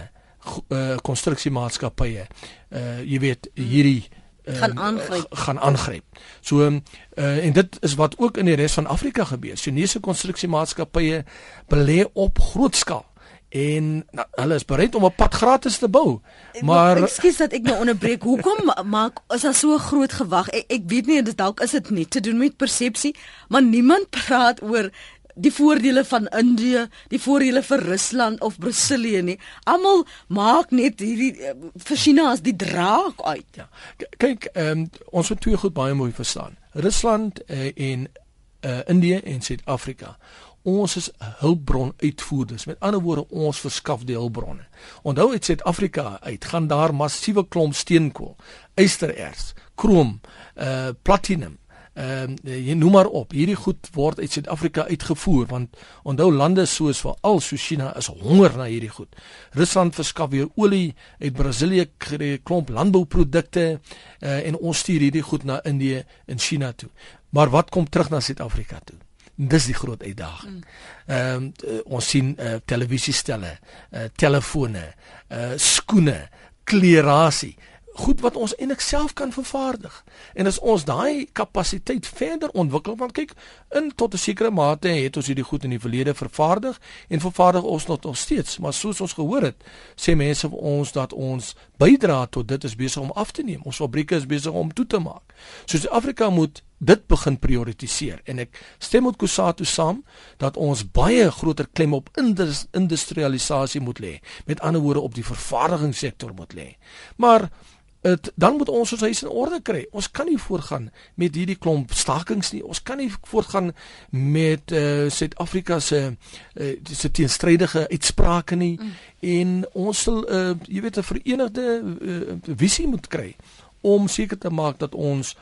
uh konstruksiemaatskappye uh jy weet hierdie mm uh, gaan aangryp gaan aangryp. So uh, en dit is wat ook in die res van Afrika gebeur. Chinese konstruksiemaatskappye belê op groot skaal en nou, hulle is bereid om 'n pad gratis te bou. Maar ekskuus dat ek nou onderbreek. Hoekom maak is daar so groot gewag? Ek, ek weet nie dit dalk is dit net te doen met persepsie, maar niemand praat oor die voordele van Indië, die voordele vir Rusland of Brasilië nie. Almal maak net hierdie uh, vir China as die draak uit. Ja. Kyk, ehm um, ons moet twee goed baie mooi verstaan. Rusland uh, en uh, Indië en Suid-Afrika. Ons is hulpbron uitvoerders. Met ander woorde, ons verskaf die hulpbronne. Onthou uit Suid-Afrika uit gaan daar massiewe klomp steenkool, ystererts, krom, uh platinum ehm uh, jy noem maar op. Hierdie goed word uit Suid-Afrika uitgevoer want onthou lande soos veral so China is honger na hierdie goed. Rusland verskaf weer olie uit Brasilië klomp landbouprodukte uh, en ons stuur hierdie goed na Indië en China toe. Maar wat kom terug na Suid-Afrika toe? Dis die groot uitdaging. Ehm um, uh, ons sien uh, televisiestelle, uh, telefone, uh, skoene, klerasie goed wat ons eintlik self kan vervaardig. En as ons daai kapasiteit verder ontwikkel, want kyk, in tot 'n sekere mate het ons hierdie goed in die verlede vervaardig en vervaardig ons nog steeds, maar soos ons gehoor het, sê mense vir ons dat ons bydra tot dit is besig om af te neem. Ons fabrieke is besig om toe te maak. So Suid-Afrika moet dit begin prioritiseer en ek stem met Kusatu saam dat ons baie groter klem op industrialisasie moet lê met ander woorde op die vervaardigingssektor moet lê maar het, dan moet ons ons huis in orde kry. Ons kan nie voortgaan met hierdie klomp stakings nie. Ons kan nie voortgaan met uh, Suid-Afrika se uh, se teenstrydige uitsprake nie. Mm. en ons sal uh, jy weet 'n verenigde uh, visie moet kry om seker te maak dat ons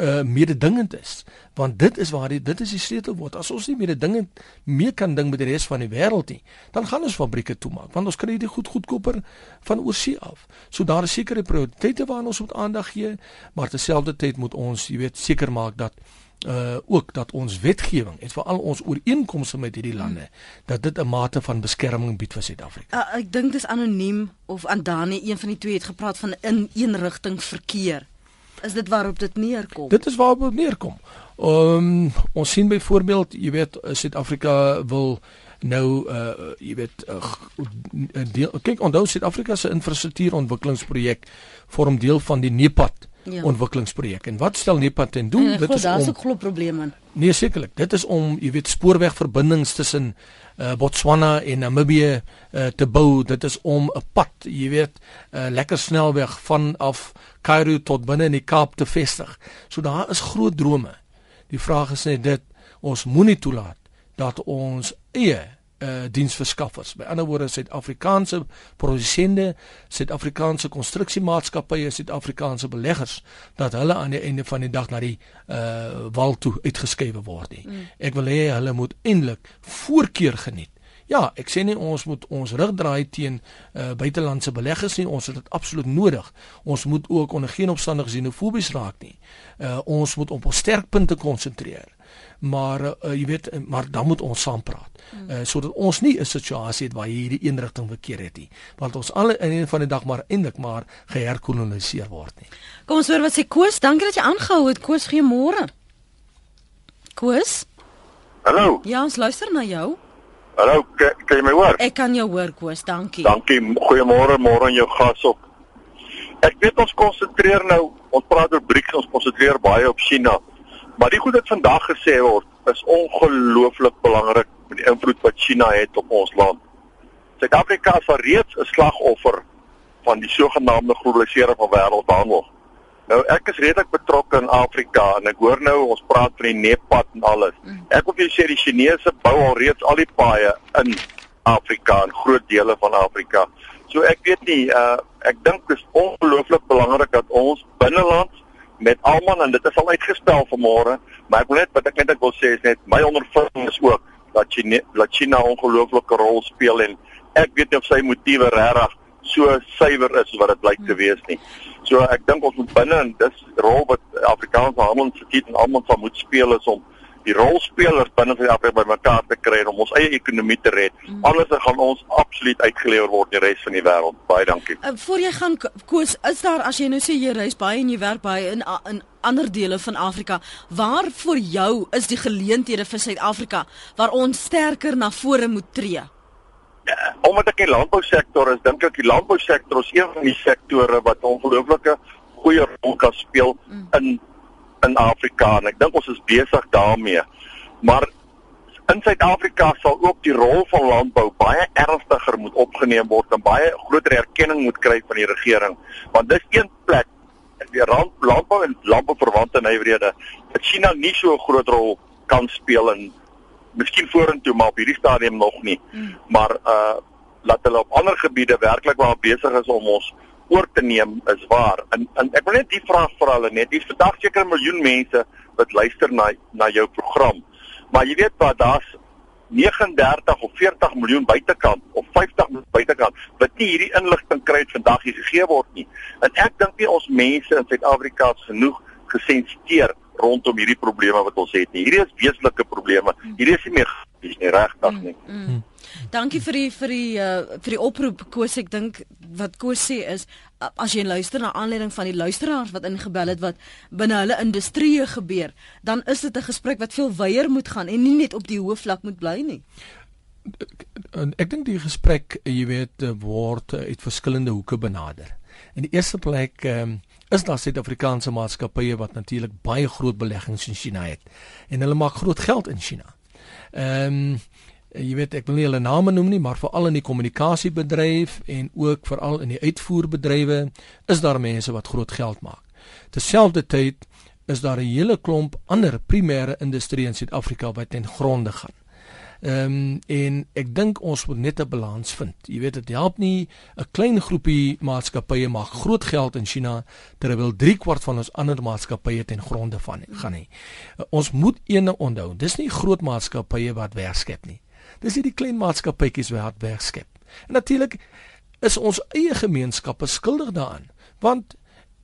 uh mededingend is want dit is waar die, dit is die sleutelwoord as ons nie mededingend mee kan ding met die res van die wêreld nie dan gaan ons fabrieke toemaak want ons kry dit goed goedkoper van oorsee af so daar is sekere prioriteite waaraan ons moet aandag gee maar terselfdertyd moet ons jy weet seker maak dat uh ook dat ons wetgewing en veral ons ooreenkomste met hierdie lande dat dit 'n mate van beskerming bied vir Suid-Afrika. Uh, ek dink dis anoniem of Andani een van die twee het gepraat van in een rigting verkeer. Is dit waarop dit neerkom? Dit is waarop dit neerkom. Um, ons sien byvoorbeeld, jy weet, Suid-Afrika wil nou uh jy weet uh, deel kyk onthou Suid-Afrika se infrastruktuurontwikkelingsprojek vorm deel van die NEPAD ja. ontwikkelingsprojek. En wat stel NEPAD ten doel? Ja, dit is om Daar's ook groot probleme. Nee, sekerlik. Dit is om jy weet spoorwegverbindings tussen uh, Botswana en Namibië uh, te bou. Dit is om 'n pad, jy weet, 'n uh, lekker snelweg vanaf Kairo tot binne in die Kaap te vestig. So daar is groot drome. Die vraag is net dit, ons moenie toelaat dat ons eie uh diensverskaffers. By ander woorde Suid-Afrikaanse produsente, Suid-Afrikaanse konstruksiemaatskappye, Suid-Afrikaanse beleggers dat hulle aan die einde van die dag na die uh wal toe uitgeskuif word nie. Mm. Ek wil hê hulle moet eintlik voorkeur geniet. Ja, ek sê nie ons moet ons rug draai teen uh buitelandse beleggers nie. Ons het dit absoluut nodig. Ons moet ook onder geen omstandighede xenofobies raak nie. Uh ons moet op ons sterkpunte konsentreer maar uh, jy weet maar dan moet ons saam praat. Uh, sodat ons nie 'n situasie het waar hierdie eenrigting verkeer het nie, want ons alle in een van die dag maar eintlik maar geherkoloniseer word nie. Kom ons hoor wat sê Koos, dankie dat jy aangehou het. Koos, goeiemôre. Koos? Hallo. Ja, ons luister na jou. Hallo, kan jy my hoor? Ek kan jou hoor, Koos. Dankie. Dankie. Goeiemôre, môre aan jou gas op. Ek weet ons konsentreer nou, ons praat oor BRICS, ons konsentreer baie op China. Maar die goed wat vandag gesê word is ongelooflik belangrik met die invloed wat China het op ons land. Suid-Afrika is reeds 'n slagoffer van die sogenaamde globalisering van wêreldhandel. Nou ek is redelik betrokke in Afrika en ek hoor nou ons praat van die Nepad en alles. Mm. Ek wil vir jou sê die Chinese bou al reeds al die paaie in Afrika en groot dele van Afrika. So ek weet nie uh ek dink dit is ongelooflik belangrik dat ons binneland met almal en dit is al uitgespel vanmôre, maar ek wil net wat ek net ek wil sê is net my ondervinding is ook dat China dat China ongelooflike rol speel en ek weet nie of sy motiewe regtig so suiwer is wat dit blyk te wees nie. So ek dink ons moet binne en dis rol wat Afrikaanse Handelsinstituut en almal van moet speel is om die rolspelers binne Suid-Afrika bymekaar te kry om ons eie ekonomie te red. Mm. Anders dan gaan ons absoluut uitgelewer word die res van die wêreld. Baie dankie. Uh, voor jy gaan koes, is daar as jy nou sê jy reis baie en jy werk baie in in ander dele van Afrika, waar vir jou is die geleenthede vir Suid-Afrika waar ons sterker na vore moet tree? Ja, omdat ek in die landbousektor is, dink ek die landbousektor is een van die sektore wat ongelooflike goeie rol kan speel mm. in in Afrika en ek dink ons is besig daarmee. Maar in Suid-Afrika sal ook die rol van landbou baie ernstiger moet opgeneem word en baie groter erkenning moet kry van die regering. Want dis een plek die rand landbou en landbouverwante nywerhede dat China nie so 'n groot rol kan speel in miskien vorentoe maar op hierdie stadium nog nie. Mm. Maar uh laat hulle op ander gebiede werklik waar besig is om ons oor te neem is waar. En, en ek wil net die vraag vra hulle net. Dis vandag seker 'n miljoen mense wat luister na na jou program. Maar jy weet wat daar's 39 of 40 miljoen buitekant of 50 miljoen buitekant wat nie hierdie inligting kry vandag hier gegee word nie. En ek dink nie ons mense in Suid-Afrika is genoeg gesensiteer rondom hierdie probleme wat ons het nie. Hierdie is wesenlike probleme. Hierdie is nie meer dis nie regtig nie. Mm, mm. Dankie vir die vir die uh, vir die oproep Koos ek dink wat Koos sê is as jy luister na aanleiding van die luisteraars wat ingebel het wat binne hulle industrie gebeur dan is dit 'n gesprek wat veel wyeer moet gaan en nie net op die hoofvlak moet bly nie. En ek dink die gesprek jy weet word uit verskillende hoeke benader. In die eerste plek um, is daar Suid-Afrikaanse maatskappye wat natuurlik baie groot beleggings in China het en hulle maak groot geld in China. Ehm um, jy weet ek wil nie hulle name noem nie, maar veral in die kommunikasiebedryf en ook veral in die uitvoerbedrywe is daar mense wat groot geld maak. Terselfdertyd is daar 'n hele klomp ander primêre industrie in Suid-Afrika wat ten gronde gaan. Ehm um, en ek dink ons moet net 'n balans vind. Jy weet dit help nie 'n klein groepie maatskappye maak groot geld in China terwyl 3 kwart van ons ander maatskappye ten gronde van gaan nie. Uh, ons moet eene onthou. Dis nie groot maatskappye wat werk skep nie. Dis hierdie klein maatskappytjies wat werk skep. En natuurlik is ons eie gemeenskappe skuldig daaraan. Want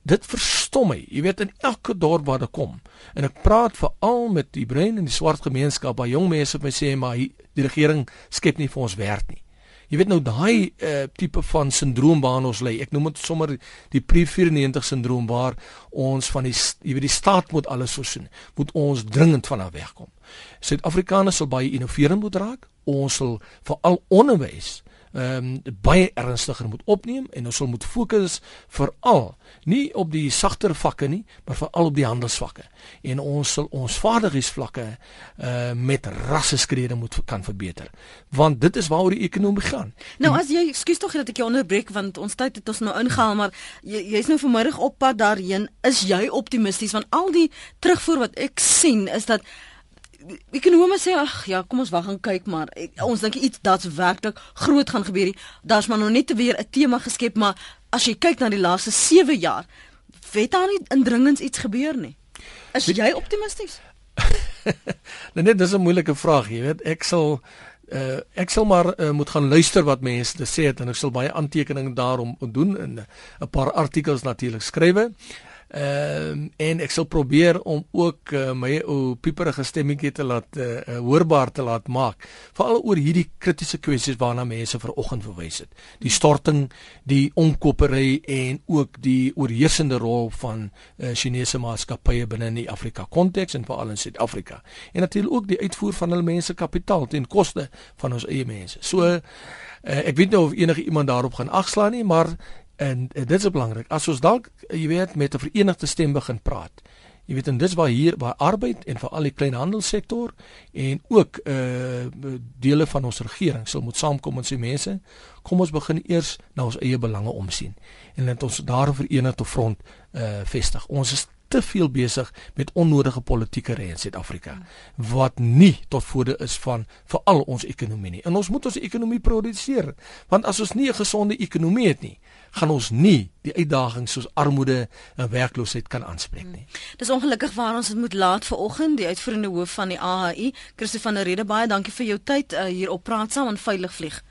dit verstom my. Jy weet in elke dorp waar ek kom en ek praat veral met die brein en die swart gemeenskap, baie jong mense wat my sê maar die regering skep nie vir ons werk nie. Jy weet nou daai uh, tipe van sindroom waarna ons lê. Ek noem dit sommer die pre-94 sindroom waar ons van die jy weet die staat moet alles voorsien. Moet ons dringend van af wegkom. Suid-Afrikaners sal baie innoverend moet raak. Ons sal veral onderwys ehm um, baie ernstiger moet opneem en ons sal moet fokus veral nie op die sagter vakke nie, maar veral op die handelsvakke. En ons sal ons vaardigheidsvlakke uh met rasseskrede moet kan verbeter. Want dit is waaroor die ekonomie gaan. Nou as jy skuis tog dat ek jou onderbreek want ons tyd het ons nou ingehaal, maar jy jy's nou vanmiddag op pad daarheen. Is jy optimisties want al die terugvoer wat ek sien is dat ekonome sê ag ja, kom ons wag en kyk maar ek, ons dink iets dat's werklik groot gaan gebeur. Daar's maar nog net weer 'n tema geskep, maar as jy kyk na die laaste 7 jaar, weet daar nie indringends iets gebeur nie. Is jy optimisties? [laughs] nou net dis 'n moeilike vraag, jy weet, ek sal uh, ek sal maar uh, moet gaan luister wat mense te sê het en ek sal baie aantekeninge daarom doen en 'n uh, paar artikels natuurlik skrywe. Ehm um, en ek sal probeer om ook uh, my ou pieperige stemmetjie te laat uh, hoorbaar te laat maak veral oor hierdie kritiese kwessies waarna mense vanoggend verwys het. Die storting, die omkopery en ook die oorheersende rol van uh, Chinese maatskappye binne in die Afrika konteks en veral in Suid-Afrika. En natuurlik ook die uitvoer van hul mense kapitaal ten koste van ons eie mense. So uh, ek weet nou of enige iemand daarop gaan agslaan nie, maar En, en dit is belangrik. As ons dalk jy weet met 'n verenigde stem begin praat. Jy weet en dis waar hier waar arbeid en veral die kleinhandelsektor en ook uh dele van ons regering sal moet saamkom en sê mense, kom ons begin eers na ons eie belange omsien en laat ons daar verenigde front uh vestig. Ons is te veel besig met onnodige politieke reë in Suid-Afrika wat nie tot voorde is van veral ons ekonomie nie. En ons moet ons ekonomie produseer want as ons nie 'n gesonde ekonomie het nie, gaan ons nie die uitdagings soos armoede en werkloosheid kan aanspreek nie. Hmm. Dis ongelukkig waar ons dit moet laat vir oggend. Die uitvoerende hoof van die AHI, Christo van der Rede, baie dankie vir jou tyd uh, hier op Praat saam en veilig vlieg.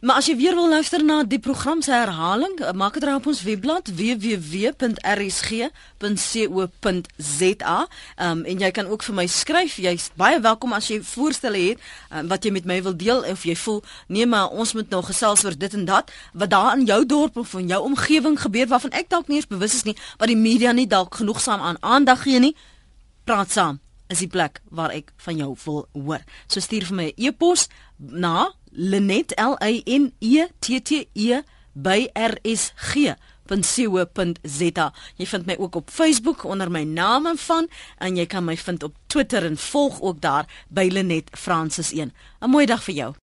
Maar as jy weer wil luister na die program se herhaling, eh, maak dit op ons webblad www.rsg.co.za. Um, en jy kan ook vir my skryf. Jy's baie welkom as jy voorstelle het um, wat jy met my wil deel of jy voel nee maar ons moet nou gesels oor dit en dat wat daar in jou dorp of in jou omgewing gebeur waarvan ek dalk nie eens bewus is nie, wat die media nie dalk genoegsaam aan aandag gee nie. Praat saam is die plek waar ek van jou wil hoor. So stuur vir my 'n e e-pos na Lenet L A N E T T E by RSG .co.za. Jy vind my ook op Facebook onder my naam en van en jy kan my vind op Twitter en volg ook daar by Lenet Francis 1. 'n Mooi dag vir jou.